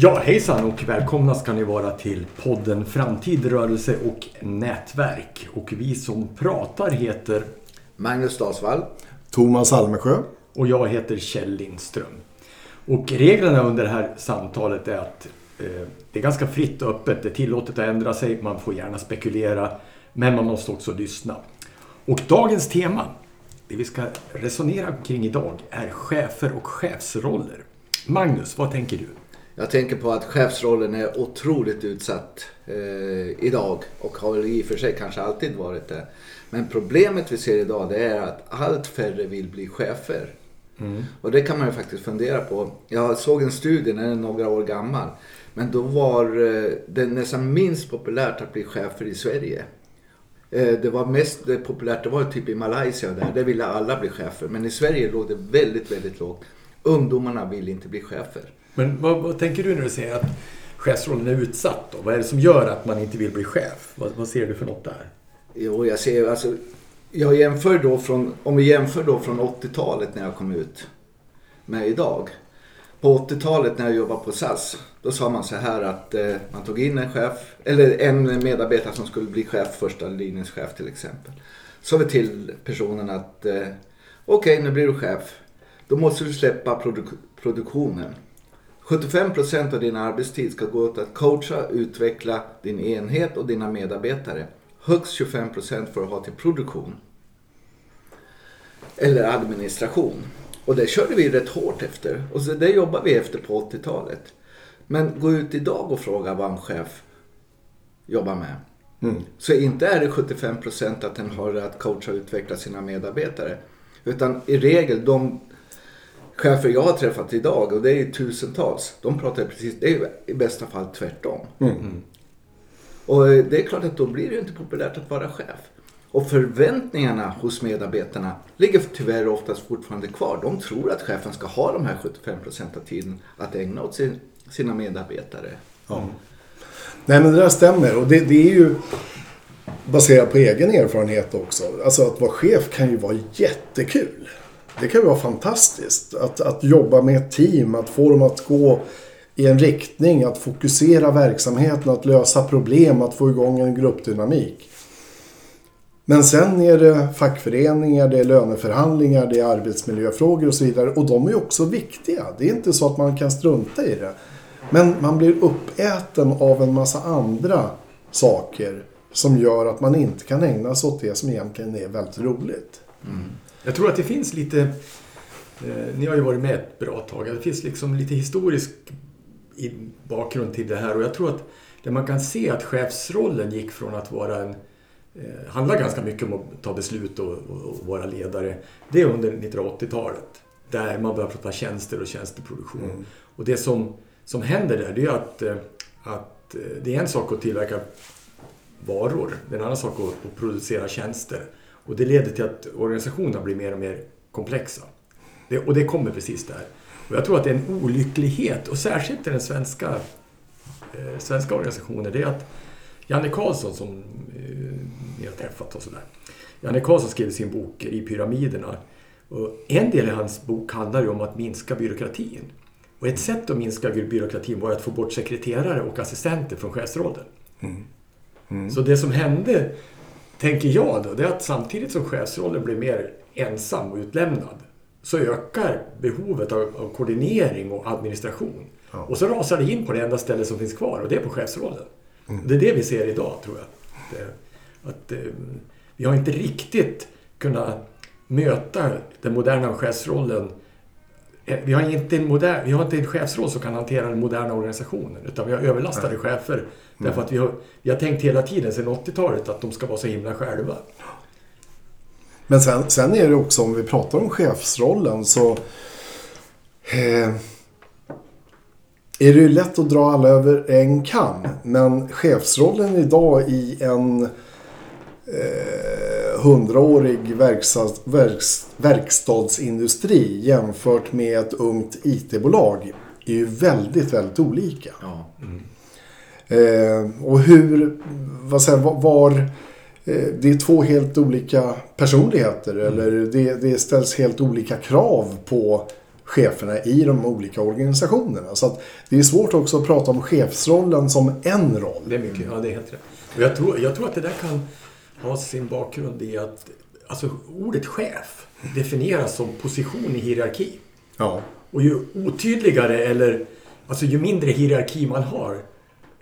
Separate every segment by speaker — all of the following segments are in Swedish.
Speaker 1: Ja, hejsan och välkomna ska ni vara till podden Framtid, rörelse och nätverk. Och vi som pratar heter
Speaker 2: Magnus Dalsvall.
Speaker 3: Thomas Almesjö.
Speaker 1: och jag heter Kjell Lindström. Och reglerna under det här samtalet är att eh, det är ganska fritt och öppet. Det är tillåtet att ändra sig, man får gärna spekulera, men man måste också lyssna. Och dagens tema, det vi ska resonera kring idag, är chefer och chefsroller. Magnus, vad tänker du?
Speaker 2: Jag tänker på att chefsrollen är otroligt utsatt eh, idag och har väl i och för sig kanske alltid varit det. Men problemet vi ser idag det är att allt färre vill bli chefer. Och det kan man ju faktiskt fundera på. Jag såg en studie, den är några år gammal. Men då var eh, det nästan minst populärt att bli chefer i Sverige. Eh, Det var mest eh, populärt, det var typ i Malaysia där, där ville alla bli chefer. Men i Sverige låg det väldigt, väldigt lågt. Ungdomarna vill inte bli chefer.
Speaker 1: Men vad, vad tänker du när du säger att chefsrollen är utsatt? Då? Vad är det som gör att man inte vill bli chef? Vad, vad ser du för något där?
Speaker 2: Jo, jag ser alltså, jag jämför då från, om vi jämför då från 80-talet när jag kom ut med idag. På 80-talet när jag jobbade på SAS, då sa man så här att eh, man tog in en chef, eller en medarbetare som skulle bli chef, första linjens chef till exempel. Sa vi till personen att eh, okej, nu blir du chef. Då måste du släppa produ produktionen. 75 procent av din arbetstid ska gå åt att coacha, utveckla din enhet och dina medarbetare. Högst 25 procent får du ha till produktion. Eller administration. Och det körde vi rätt hårt efter. Och så det jobbar vi efter på 80-talet. Men gå ut idag och fråga vad en chef jobbar med. Så inte är det 75% att den har att coacha och utveckla sina medarbetare. Utan i regel de chefer jag har träffat idag, och det är tusentals, de pratar precis, det är i bästa fall tvärtom. Och eh, det är klart att då blir det inte populärt att vara chef. Och förväntningarna hos medarbetarna ligger tyvärr oftast fortfarande kvar. De tror att chefen ska ha de här 75% av tiden att ägna åt sin, sina medarbetare.
Speaker 3: Ja. Nej men det där stämmer och det, det är ju baserat på egen erfarenhet också. Alltså att vara chef kan ju vara jättekul. Det kan ju vara fantastiskt. Att, att jobba med ett team, att få dem att gå i en riktning, att fokusera verksamheten, att lösa problem, att få igång en gruppdynamik. Men sen är det fackföreningar, det är löneförhandlingar, det är arbetsmiljöfrågor och så vidare. Och de är ju också viktiga. Det är inte så att man kan strunta i det. Men man blir uppäten av en massa andra saker som gör att man inte kan ägna sig åt det som egentligen är väldigt roligt.
Speaker 1: Jag tror att det finns lite... Eh, ni har ju varit med ett bra tag. Det finns liksom lite historisk bakgrund till det här. Och jag tror att det man kan se att chefsrollen gick från att vara en... Eh, handlar ganska mycket om att ta beslut och, och, och vara ledare. Det är under 1980-talet. Där man börjar prata tjänster och tjänsteproduktion. Och det som, som händer där, det är att, eh, att eh, det är en sak att tillverka varor. Det är en annan sak att, att producera tjänster. Och det leder till att organisationerna blir mer och mer komplexa. Det, och det kommer precis där. Och jag tror att det är en olycklighet, och särskilt i den svenska, eh, svenska organisationen, det är att Janne Karlsson som eh, ni har träffat och sådär. Janne Karlsson skrev sin bok I pyramiderna. Och en del i hans bok handlar ju om att minska byråkratin. Och ett sätt att minska byråkratin var att få bort sekreterare och assistenter från chefsrollen. Så det som hände, tänker jag då, det är att samtidigt som chefsrollen blir mer ensam och utlämnad så ökar behovet av, av koordinering och administration. Och så rasar det in på det enda stället som finns kvar och det är på chefsrollen. Det är det vi ser idag, tror jag. Att, eh, att, eh, vi har inte riktigt kunnat möta den moderna chefsrollen vi har, inte en modern, vi har inte en chefsroll som kan hantera den moderna organisationen. Utan vi har överlastade chefer. Därför att vi har, vi har tänkt hela tiden sedan 80-talet att de ska vara så himla själva.
Speaker 3: Men sen, sen är det också, om vi pratar om chefsrollen så eh, är det ju lätt att dra alla över en kam. Men chefsrollen idag i en eh, hundraårig verkstads, verks, verkstadsindustri jämfört med ett ungt IT-bolag är ju väldigt, väldigt olika.
Speaker 2: Ja.
Speaker 3: Eh, och hur, vad säger, var, eh, det är två helt olika personligheter eller det, det ställs helt olika krav på cheferna i de olika organisationerna. Så att det är svårt också att prata om chefsrollen som en roll.
Speaker 1: Det är mycket, ja det är helt rätt. Och jag tror, jag tror att det där kan ha sin bakgrund i att alltså, ordet chef definieras som position i hierarki.
Speaker 3: Ja.
Speaker 1: Och ju otydligare eller alltså ju mindre hierarki man har.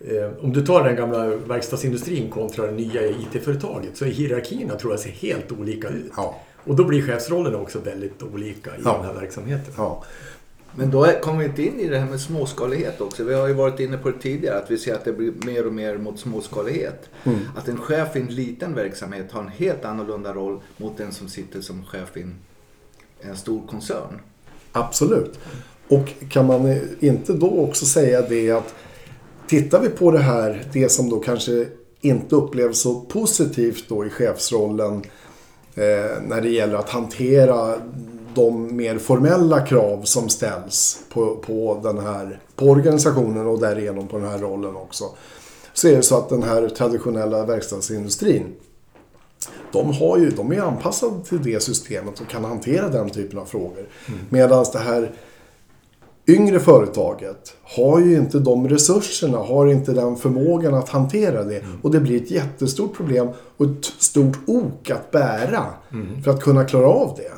Speaker 1: Eh, om du tar den gamla verkstadsindustrin kontra det nya IT-företaget så är hierarkierna tror jag ser helt olika ut.
Speaker 3: Ja.
Speaker 1: Och då blir chefsrollerna också väldigt olika i
Speaker 3: Ja.
Speaker 1: den här verksamheten.
Speaker 3: ja.
Speaker 2: Men då kommer vi inte in i det här med småskalighet också. Vi har ju varit inne på det tidigare att vi ser att det blir mer och mer mot småskalighet. Att en chef i en liten verksamhet har en helt annorlunda roll mot den som sitter som chef i en, en stor koncern.
Speaker 3: Absolut. Och kan man inte då också säga det att tittar vi på det här, det som då kanske inte upplevs så positivt då i chefsrollen eh, när det gäller att hantera de mer formella krav som ställs på, på, den här, på organisationen och därigenom på den här rollen också. Så är det så att den här traditionella verkstadsindustrin de, har ju, de är anpassade till det systemet och kan hantera den typen av frågor. Medan det här yngre företaget har ju inte de resurserna, har inte den förmågan att hantera det. Och det blir ett jättestort problem och ett stort ok att bära för att kunna klara av det.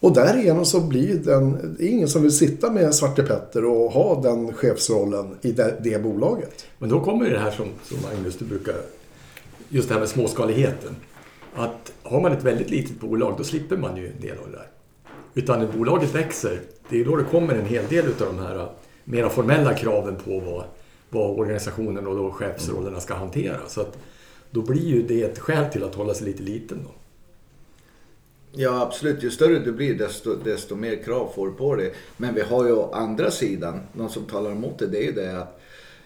Speaker 3: Och därigenom så blir den, det är ingen som vill sitta med Svarte Petter och ha den chefsrollen i det, det bolaget.
Speaker 1: Men då kommer det här som, som Magnus, du brukar... Just det här med småskaligheten. Att har man ett väldigt litet bolag, då slipper man ju en del av det där. Utan när bolaget växer, det är då det kommer en hel del av de här äh, mera formella kraven på vad, vad organisationen och då chefsrollerna ska hantera. Så att då blir ju det ett skäl till att hålla sig lite liten. Då.
Speaker 2: Ja absolut, ju större du blir desto, desto mer krav får du på dig. Men vi har ju å andra sidan, de som talar emot det, det är ju det att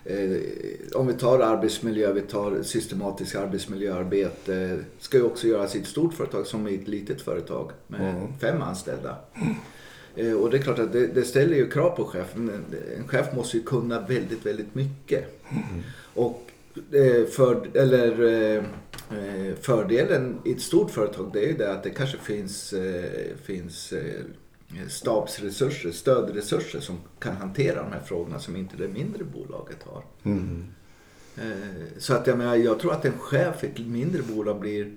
Speaker 2: eh, om vi tar arbetsmiljö, vi tar systematiskt arbetsmiljöarbete. ska ju också göras i ett stort företag som i ett litet företag med fem anställda. Eh, och det är klart att det, det ställer ju krav på chefen. En chef måste ju kunna väldigt, väldigt mycket. Och eh, för, eller, eh, fördelen i ett stort företag det är ju det att det kanske finns, eh, finns eh, stabsresurser, stödresurser som kan hantera de här frågorna som inte det mindre bolaget har. Eh, Så att jag, menar, jag tror att en chef i ett mindre bolag blir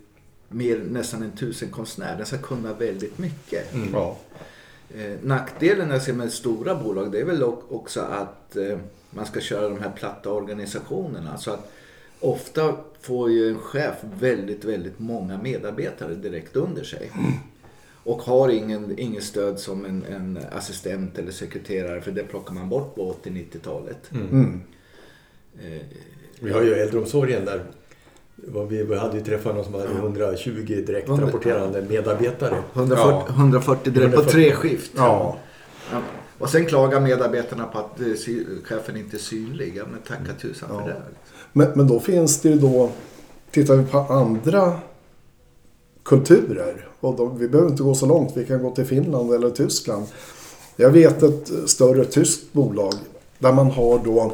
Speaker 2: mer nästan en tusenkonstnär. Den ska kunna väldigt mycket.
Speaker 3: Ja.
Speaker 2: Eh, nackdelen jag ser med stora bolag det är väl också att eh, man ska köra de här platta organisationerna. Så att ofta får ju en chef väldigt, väldigt många medarbetare direkt under sig. Och har ingen, ingen stöd som en, en assistent eller sekreterare för det plockar man bort på 80-90-talet.
Speaker 3: Mm.
Speaker 2: Eh,
Speaker 1: Vi har ju äldreomsorgen där. Vi hade ju träffat någon som hade 120 direkt rapporterande medarbetare.
Speaker 2: 140,
Speaker 3: Ja.
Speaker 2: 140 direkt på
Speaker 1: 140.
Speaker 2: tre skift.
Speaker 3: Ja.
Speaker 2: Ja. Och sen klagar medarbetarna på att eh, chefen inte är synlig. Ja, men tacka tusan
Speaker 3: Ja.
Speaker 2: för det.
Speaker 3: Men, men då finns det ju då, tittar vi på andra kulturer, och då, vi behöver inte gå så långt, vi kan gå till Finland eller Tyskland. Jag vet ett större tyskt bolag där man har då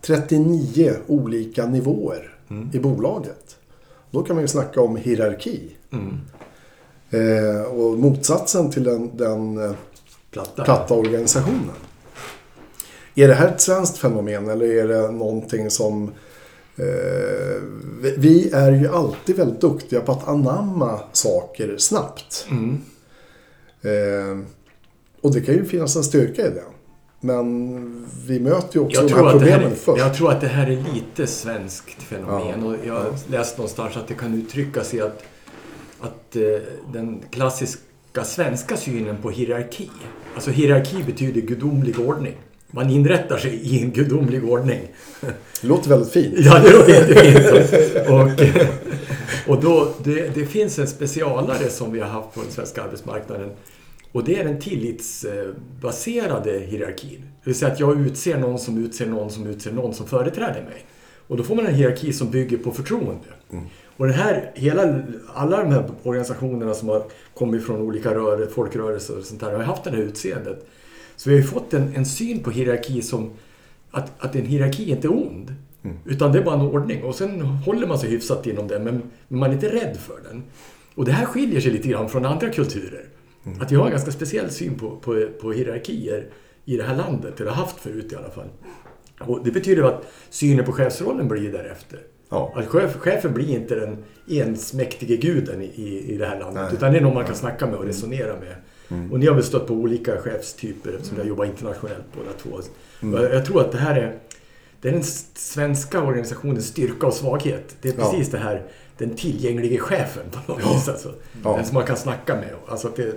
Speaker 3: 39 olika nivåer i bolaget. Då kan man ju snacka om hierarki.
Speaker 1: Mm.
Speaker 3: Eh, och motsatsen till den, den eh,
Speaker 1: Platta.
Speaker 3: platta organisationen. Är det här ett svenskt fenomen eller är det någonting som... Eh, vi- är ju alltid väldigt duktiga på att anamma saker snabbt.
Speaker 1: Mm.
Speaker 3: Eh, och det kan ju finnas en styrka i det. Men vi möter ju också
Speaker 1: Jag
Speaker 3: de här
Speaker 1: det här
Speaker 3: problemen
Speaker 1: är,
Speaker 3: först.
Speaker 1: jag tror att det här är lite svenskt fenomen. Och jag har läst någonstans att det kan uttryckas i att, att eh, den klassiska svenska synen på hierarki. Alltså hierarki betyder gudomlig ordning. Man inrättar sig i en gudomlig ordning.
Speaker 3: Det låter väldigt fint.
Speaker 1: Ja, det låter jättefint. Och, och då, det, det finns en specialare som vi har haft på den svenska arbetsmarknaden. Och det är den tillitsbaserade hierarkin. Det vill säga att jag utser någon som utser någon som utser någon som företräder mig. Och då får man en hierarki som bygger på förtroende. Och den här, hela, alla de här organisationerna som har kommit från olika röre, folkrörelser och sånt där har haft det här utseendet. Så vi har ju fått en, en syn på hierarki som att, att en hierarki inte är ond. Utan det är bara en ordning och sen håller man sig hyfsat inom den men men man är inte rädd för den. Och det här skiljer sig lite grann från andra kulturer. Att vi har en ganska speciell syn på, på, på hierarkier i det här landet, eller har haft förut i alla fall. Och det betyder att synen på chefsrollen blir därefter.
Speaker 3: Ja.
Speaker 1: Att chef, chefen blir inte den ensmäktige guden i, i, i det här landet.
Speaker 3: Nej.
Speaker 1: Utan det är någon man kan snacka med och resonera med. Och ni har väl stött på olika chefstyper eftersom jag jobbar internationellt båda två. Och Jag, tror att det här är, det är den svenska organisationens styrka och svaghet. Det är
Speaker 3: Ja.
Speaker 1: precis det här, den tillgänglige chefen på något vis. Alltså.
Speaker 3: Ja.
Speaker 1: Den som man kan snacka med. Alltså att det,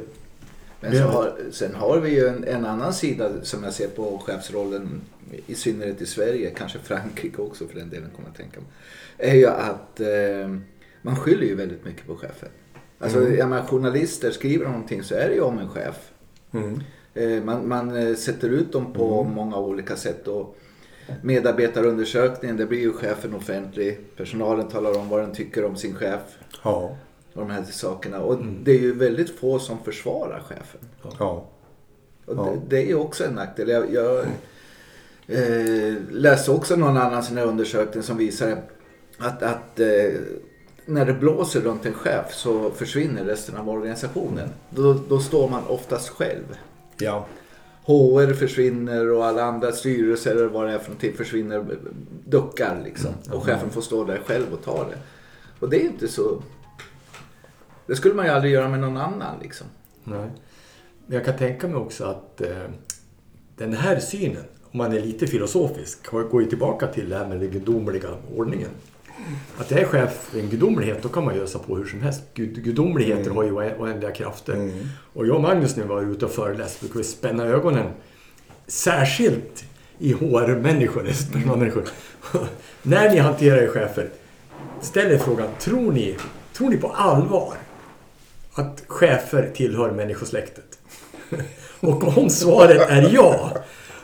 Speaker 2: Men så
Speaker 1: har-
Speaker 2: har, sen har vi ju en, en annan sida som jag ser på chefsrollen, i synnerhet i Sverige, kanske Frankrike också för den delen kommer jag tänka mig. Är ju att eh, man skyller ju väldigt mycket på chefen. Alltså, jag menar, journalister skriver någonting så är det ju om en chef.
Speaker 3: Mm.
Speaker 2: Eh, Man, man eh, sätter ut dem på många olika sätt. Och medarbetarundersökningen, det blir ju chefen offentlig. Personalen talar om vad den tycker om sin chef.
Speaker 3: Ja.
Speaker 2: Och de här sakerna. Och det är ju väldigt få som försvarar chefen.
Speaker 3: Ja.
Speaker 2: Och
Speaker 3: Ja.
Speaker 2: det, det är ju också en nackdel. Jag, jag eh, läste också någon annan sån här undersökning som visar att, att eh, när det blåser runt en chef så försvinner resten av organisationen. Då, då står man oftast själv.
Speaker 3: Ja.
Speaker 2: HR försvinner och alla andra styrelser eller vad det är för någonting försvinner, duckar liksom. Och chefen får stå där själv och ta det. Och det är inte så... Det skulle man ju aldrig göra med någon annan liksom.
Speaker 1: Nej. Men jag kan tänka mig också att eh, den här synen, om man är lite filosofisk, går ju tillbaka till det här med den gudomliga ordningen. Att det är chef en gudomlighet, då kan man ösa på hur som helst. Gud, gudomligheter har ju oä- oändliga krafter. Och jag och Magnus vi var ute och föreläste brukar vi spänna ögonen särskilt i HR-människor, personalmänniskor. när ni hanterar er chefer, ställ er frågan, tror ni, tror ni på allvar att chefer tillhör människosläktet? Och om svaret är ja,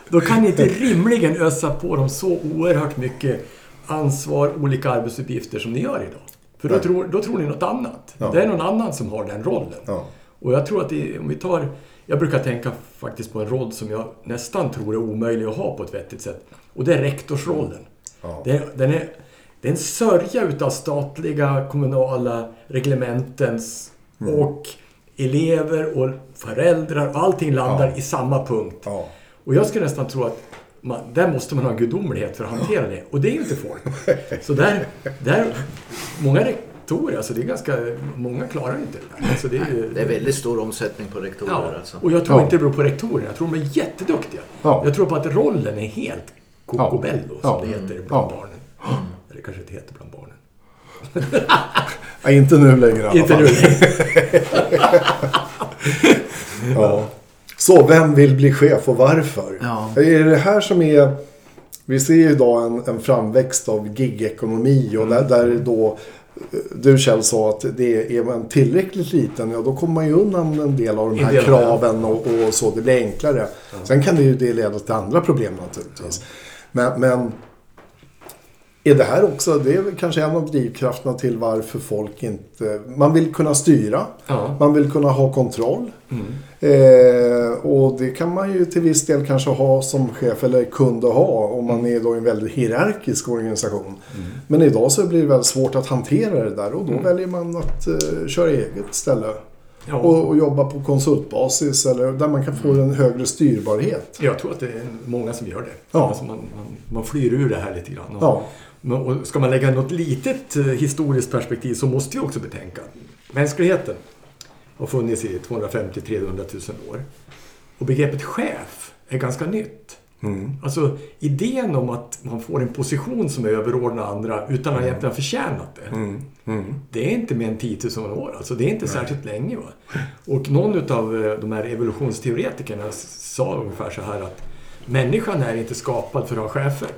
Speaker 1: då kan ni inte rimligen ösa på dem så oerhört mycket ansvar, olika arbetsuppgifter som ni gör idag. För då
Speaker 3: Nej.
Speaker 1: tror, då tror ni något annat.
Speaker 3: Ja.
Speaker 1: Det är någon annan som har den rollen.
Speaker 3: Ja.
Speaker 1: Och jag tror att det, om vi tar... Jag brukar tänka faktiskt på en roll som jag nästan tror är omöjlig att ha på ett vettigt sätt. Och det är rektorsrollen.
Speaker 3: Ja.
Speaker 1: Det, den är, det är en sörja utav statliga, kommunala reglementens och elever och föräldrar och allting landar
Speaker 3: Ja.
Speaker 1: i samma punkt.
Speaker 3: Ja.
Speaker 1: Och jag skulle nästan tro att man, där måste man ha gudomlighet för att hantera det. Och det är ju inte folk. Så där, där många rektorer, alltså det är ganska, många klarar inte det där. Alltså det är, ju,
Speaker 2: Det är väldigt stor omsättning på rektorer
Speaker 1: ja.
Speaker 2: alltså.
Speaker 1: Och jag tror
Speaker 3: Ja.
Speaker 1: inte det beror på rektorerna. Jag tror de är jätteduktiga.
Speaker 3: Ja.
Speaker 1: Jag tror på att rollen är helt cocobello, som
Speaker 3: Ja.
Speaker 1: det heter bland
Speaker 3: Ja.
Speaker 1: barnen. Eller kanske inte heter bland barnen.
Speaker 3: Ja, inte nu längre i alla
Speaker 1: Inte
Speaker 3: fall.
Speaker 1: nu.
Speaker 3: Ja. Så, vem vill bli chef och varför?
Speaker 2: Ja.
Speaker 3: Är det här som är... Vi ser ju idag en, en framväxt av gigekonomi och där, där då du Kjell sa att det är man tillräckligt liten, ja då kommer man ju undan en del av de här kraven och, och så. Det blir enklare. Sen kan det ju det leda till andra problem naturligtvis. Men, men är det här också, det är kanske en av drivkrafterna till varför folk inte... Man vill kunna styra.
Speaker 1: Ja.
Speaker 3: Man vill kunna ha kontroll. Eh, och det kan man ju till viss del kanske ha som chef eller kunde ha om man är då i en väldigt hierarkisk organisation. Men idag så blir det väldigt svårt att hantera det där och då väljer man att eh, köra eget ställe.
Speaker 1: Ja.
Speaker 3: Och, och jobba på konsultbasis eller där man kan få en högre styrbarhet.
Speaker 1: Jag tror att det är många som gör det.
Speaker 3: Ja.
Speaker 1: Alltså man, man, man flyr ur det här lite grann. Och,
Speaker 3: Ja.
Speaker 1: och ska man lägga något litet eh, historiskt perspektiv så måste vi också betänka mänskligheten har funnits i 250-300 000 år. Och begreppet chef är ganska nytt. Alltså idén om att man får en position som är överordnad andra utan att egentligen ha förtjänat det. Det är inte mer än 10 000 år. Alltså det är inte särskilt länge. Va? Och någon av de här evolutionsteoretikerna sa ungefär så här att människan är inte skapad för att ha chefer.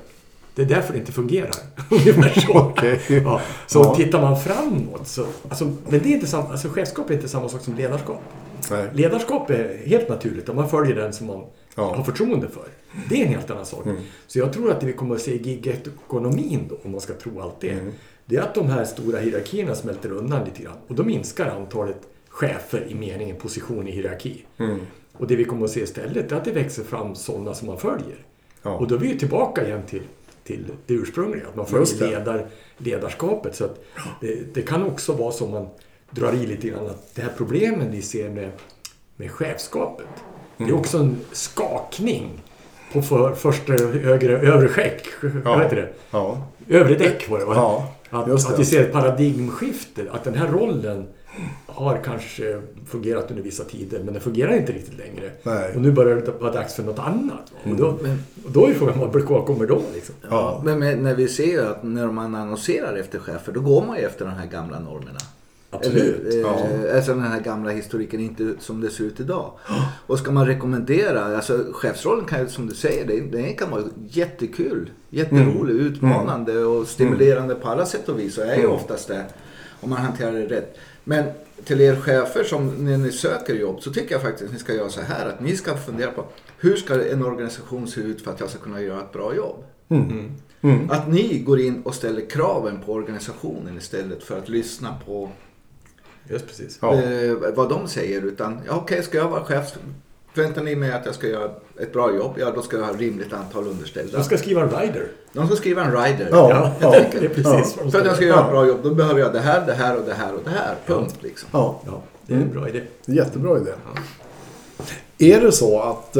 Speaker 1: Det är därför det inte fungerar. Ungefär så.
Speaker 3: Okej.
Speaker 1: Ja, så
Speaker 3: Ja.
Speaker 1: tittar man framåt så... Alltså, men det är inte samma, alltså, chefskap är inte samma sak som ledarskap.
Speaker 3: Nej.
Speaker 1: Ledarskap är helt naturligt om man följer den som man
Speaker 3: Ja.
Speaker 1: har förtroende för. Det är en helt annan sak. Så jag tror att det vi kommer att se i gigekonomin då, om man ska tro allt det, det är att de här stora hierarkierna smälter undan lite grann. Och då minskar antalet chefer i meningen position i hierarki. Och det vi kommer att se istället är att det växer fram sådana som man följer.
Speaker 3: Ja.
Speaker 1: Och då är vi ju tillbaka igen till till det ursprungliga. Att man följer
Speaker 3: det.
Speaker 1: ledar, ledarskapet. Så det, det kan också vara så man drar i lite grann att det här problemen vi ser med, med chefskapet. Det
Speaker 3: Mm.
Speaker 1: är också en skakning på för, första högre, övre skäck. Vad heter det?
Speaker 3: Ja.
Speaker 1: Övre däck var det va?
Speaker 3: Ja,
Speaker 1: Att,
Speaker 3: det.
Speaker 1: att vi ser ett paradigmskifte. Att den här rollen har kanske fungerat under vissa tider men den fungerar inte riktigt längre.
Speaker 3: Nej. Mm.
Speaker 1: Och nu börjar det vara dags för något annat. Och, då, och då är frågan vad kommer då? Liksom?
Speaker 2: Ja, men, men när vi ser ju att när man annonserar efter chefer, då går man ju efter de här gamla normerna.
Speaker 1: Absolut.
Speaker 2: Eller,
Speaker 3: Ja.
Speaker 2: eh, Alltså den här gamla historiken, inte som det ser ut idag. Och ska man rekommendera, alltså chefsrollen kan ju som du säger, det kan vara jättekul, jätterolig,
Speaker 3: Mm.
Speaker 2: utmanande och stimulerande på alla sätt och vis. Och är ju
Speaker 3: Mm.
Speaker 2: oftast det, om man hanterar det rätt. Men till er chefer som när ni söker jobb så tycker jag faktiskt att ni ska göra så här att ni ska fundera på hur ska en organisation se ut för att jag ska kunna göra ett bra jobb?
Speaker 3: Mm.
Speaker 2: Att ni går in och ställer kraven på organisationen istället för att lyssna på
Speaker 1: Just precis.
Speaker 3: Ja.
Speaker 2: eh, vad de säger. Utan, ja, okej, ska jag vara chef? Förväntar ni mig att jag ska göra ett bra jobb? Ja, då ska jag ha ett rimligt antal underställda.
Speaker 1: De ska skriva en rider.
Speaker 2: De ska skriva en rider.
Speaker 3: Ja,
Speaker 1: Ja,
Speaker 3: ja,
Speaker 1: det är precis de
Speaker 2: För att jag ska
Speaker 1: göra.
Speaker 2: ett bra jobb, då behöver jag det här, det här och det här och det här. Punkt. Liksom.
Speaker 3: Ja,
Speaker 1: Ja, det är en bra idé.
Speaker 3: jättebra idé. Är det så att...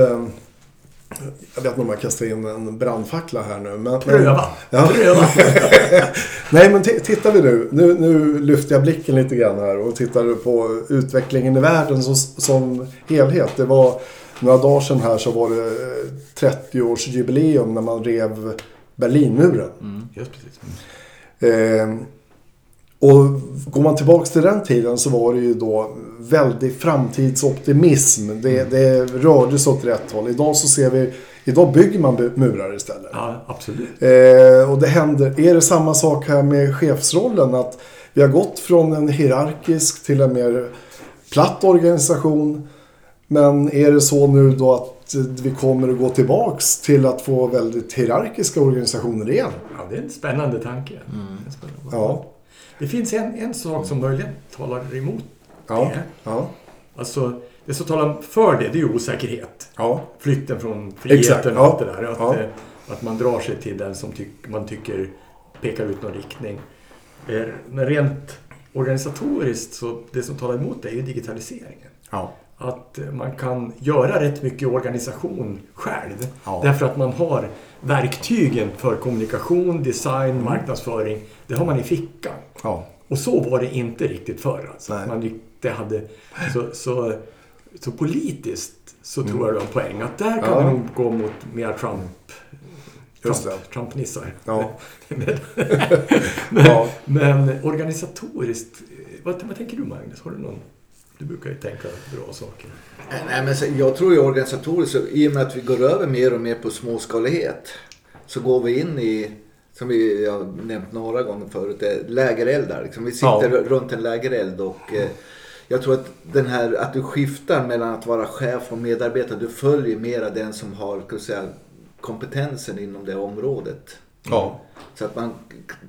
Speaker 3: Eh, jag vet inte om jag kastar in en brandfackla här nu. Men,
Speaker 1: Pröva.
Speaker 3: Ja.
Speaker 1: Pröva.
Speaker 3: Nej, men tittar vi nu. nu. Nu lyfter jag blicken lite grann här och tittar på utvecklingen i världen som, som helhet. Det var några dagar sedan här så var det eh, 30-årsjubileum när man rev Berlinmuren.
Speaker 1: Just precis.
Speaker 3: Eh, och går man tillbaka till den tiden så var det ju då väldig framtidsoptimism. Det, det rörde sig åt rätt håll. Idag så ser vi, idag bygger man murar istället.
Speaker 1: Ja, absolut.
Speaker 3: Eh, och det händer, är det samma sak här med chefsrollen? Att vi har gått från en hierarkisk till en mer platt organisation. Men är det så nu då att vi kommer att gå tillbaks till att få väldigt hierarkiska organisationer igen?
Speaker 1: Ja, det är en spännande tanke. En spännande.
Speaker 3: Ja.
Speaker 1: Det finns en, en sak som möjligen talar emot
Speaker 3: Ja.
Speaker 1: det.
Speaker 3: Ja.
Speaker 1: Alltså, det som talar för det, det är ju osäkerhet.
Speaker 3: Ja.
Speaker 1: Flytten från
Speaker 3: Exakt,
Speaker 1: friheten och
Speaker 3: ja.
Speaker 1: allt det där. Att,
Speaker 3: Ja.
Speaker 1: eh, att man drar sig till den som tyck, man tycker pekar ut någon riktning. Eh, Men rent organisatoriskt så det som talar emot det är ju digitaliseringen.
Speaker 3: Ja.
Speaker 1: Att eh, man kan göra rätt mycket organisation själv.
Speaker 3: Ja.
Speaker 1: Därför att man har verktygen för kommunikation,
Speaker 3: Mm.
Speaker 1: design, marknadsföring. Det har man i fickan.
Speaker 3: Ja.
Speaker 1: Och så var det inte riktigt förr. Alltså. Man inte hade, så, så, så politiskt så tror jag det har en poäng. Att där kan
Speaker 3: Mm. Ja.
Speaker 1: vi nog gå mot mer Trump.
Speaker 3: Just
Speaker 1: Trump,
Speaker 3: det.
Speaker 1: Trumpnissar.
Speaker 3: Ja.
Speaker 1: Men, men,
Speaker 3: Ja.
Speaker 1: men organisatoriskt, vad, vad tänker du Magnus? Har du någon? Du brukar ju tänka bra saker.
Speaker 2: Nej, men jag tror ju organisatoriskt, så i och med att vi går över mer och mer på småskalighet så går vi in i, som vi har nämnt några gånger förut, lägereldar. Liksom. Vi sitter
Speaker 3: Ja.
Speaker 2: runt en lägereld och eh, jag tror att den här att du skiftar mellan att vara chef och medarbetare, du följer mera den som har säga, kompetensen inom det området.
Speaker 3: Ja.
Speaker 2: Så att man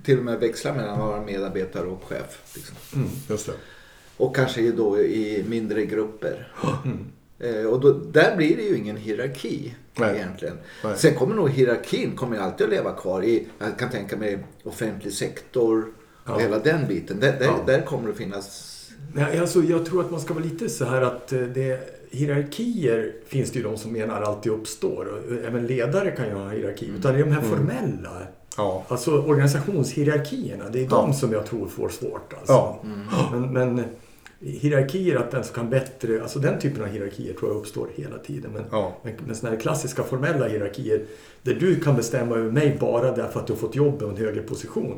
Speaker 2: till och med växlar mellan att vara medarbetare och chef. Liksom.
Speaker 3: Just det.
Speaker 2: Och kanske då i mindre grupper. Eh, och då, där blir det ju ingen hierarki
Speaker 3: Nej.
Speaker 2: egentligen.
Speaker 3: Nej.
Speaker 2: Sen kommer nog hierarkin kommer alltid att leva kvar i, jag kan tänka mig offentlig sektor och
Speaker 1: Ja.
Speaker 2: hela den biten. Där, där,
Speaker 1: Ja.
Speaker 2: där kommer det finnas...
Speaker 1: Nej, alltså, jag tror att man ska vara lite så här att eh, det, hierarkier finns det ju de som menar alltid uppstår. Och även ledare kan ju ha hierarki. Utan det är de här formella,
Speaker 3: Ja.
Speaker 1: alltså organisationshierarkierna. Det är
Speaker 3: Ja.
Speaker 1: de som jag tror får svårt. Alltså.
Speaker 3: Ja.
Speaker 1: Men, men hierarkier, att den som kan bättre, alltså den typen av hierarkier tror jag uppstår hela tiden. Men,
Speaker 3: Ja.
Speaker 1: men, men sådana här klassiska formella hierarkier där du kan bestämma över mig bara därför att du har fått jobb och en högre position.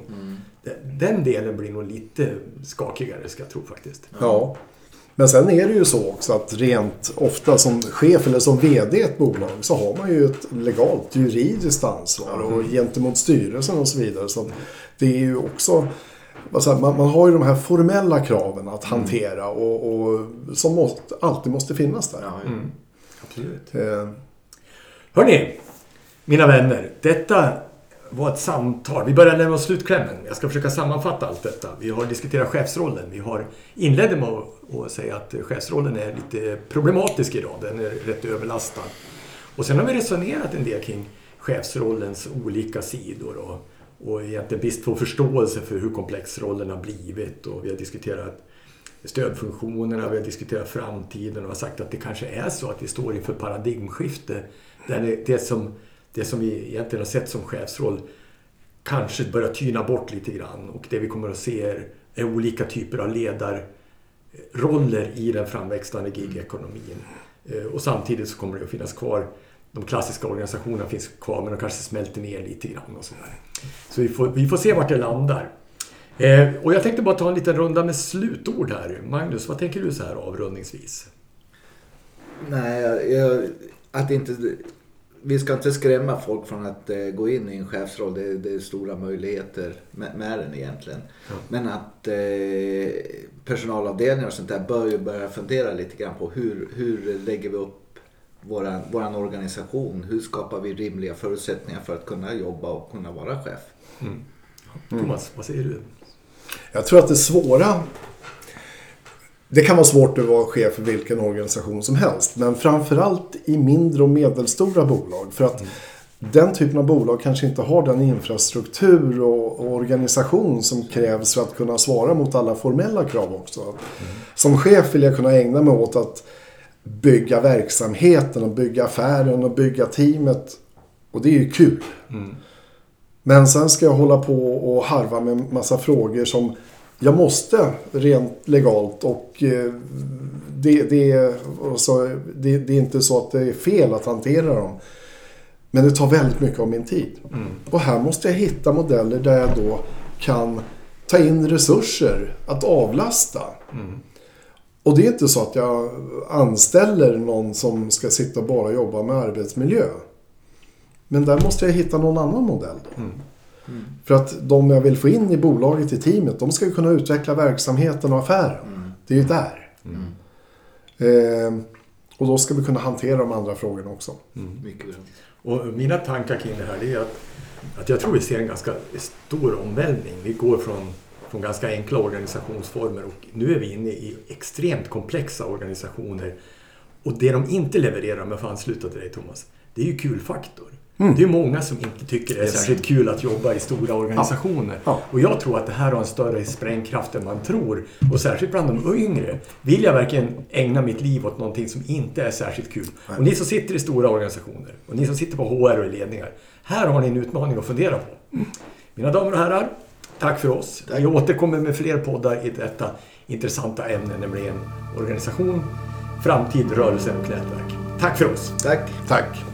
Speaker 1: Den- Den delen blir nog lite skakigare ska jag tro faktiskt.
Speaker 3: Ja. Men sen är det ju så också att rent ofta som chef eller som VD i ett bolag så har man ju ett legalt juridiskt ansvar och gentemot styrelsen och så vidare. Så det är ju också säger man, man har ju de här formella kraven att hantera och, och som måste, alltid måste finnas där.
Speaker 2: Ja,
Speaker 1: Mm. Absolut.
Speaker 3: Eh,
Speaker 1: Hörni, mina vänner. Detta var ett samtal. Vi börjar närma oss slutklämmen. Jag ska försöka sammanfatta allt detta. Vi har diskuterat chefsrollen. Vi har inledde med att- att säga att chefsrollen är lite problematisk idag. Den är rätt överlastad. Och sen har vi resonerat en del kring chefsrollens olika sidor och, och egentligen brist på förståelse för hur komplex rollen har blivit. Och vi har diskuterat stödfunktionerna, vi har diskuterat framtiden och har sagt att det kanske är så att vi står inför paradigmskifte. Där det, det, som, det som vi egentligen har sett som chefsroll kanske börjar tyna bort lite grann och det vi kommer att se är, är olika typer av ledarroller i den framväxande gigekonomin. Eh, och samtidigt så kommer det att finnas kvar de klassiska organisationerna finns kvar men de kanske smälter ner lite grann och sådär. Så vi får, vi får se vart det landar. Eh, och jag tänkte bara ta en liten runda med slutord här. Magnus, vad tänker du så här avrundningsvis?
Speaker 2: Nej, jag, att inte... Vi ska inte skrämma folk från att eh, gå in i en chefsroll. Det, det är stora möjligheter med, med den egentligen. Ja. Men att eh, personalavdelningar och sånt där bör ju börja fundera lite grann på hur, hur lägger vi upp våran, våran organisation? Hur skapar vi rimliga förutsättningar för att kunna jobba och kunna vara chef? Mm.
Speaker 1: Thomas, vad säger du?
Speaker 3: Jag tror att det svåra det kan vara svårt att vara chef för vilken organisation som helst. Men framförallt i mindre och medelstora bolag. För att mm. den typen av bolag kanske inte har den infrastruktur och, och, organisation som krävs för att kunna svara mot alla formella krav också. Mm. Som chef vill jag kunna ägna mig åt att bygga verksamheten och bygga affären och bygga teamet. Och det är ju kul. Mm. Men sen ska jag hålla på och harva med massa frågor som jag måste rent legalt och eh, det, det, så, det, det, är inte så att det är fel att hantera dem. Men det tar väldigt mycket av min tid. Mm. Och här måste jag hitta modeller där jag då kan ta in resurser att avlasta. Mm. Och det är inte så att jag anställer någon som ska sitta och bara jobba med arbetsmiljö. Men där måste jag hitta någon annan modell. Mm. Mm. För att de jag vill få in i bolaget, i teamet, de ska ju kunna utveckla verksamheten och affären. Mm. Det är ju där. Mm. Eh, och då ska vi kunna hantera de andra frågorna också.
Speaker 1: Mm. Mycket bra. Och mina tankar kring det här är att, att jag tror vi ser en ganska stor omvälvning. Vi går från, från ganska enkla organisationsformer och nu är vi inne i extremt komplexa organisationer. Och det de inte levererar, om jag får ansluta till dig Thomas, det är ju kulfaktor. Mm. Det är många som inte tycker det är särskilt kul att jobba i stora organisationer. Ja. Ja. Och jag tror att det här har en större sprängkraft än man tror. Och särskilt bland de yngre. Vill jag verkligen ägna mitt liv åt någonting som inte är särskilt kul? Nej. Och ni som sitter i stora organisationer och ni som sitter på HR och i ledningar. Här har ni en utmaning att fundera på. Mm. Mina damer och herrar, tack för oss. Vi återkommer med fler poddar i detta intressanta ämne, nämligen organisation, framtid, rörelse och nätverk. Tack för oss.
Speaker 2: Tack.
Speaker 3: Tack.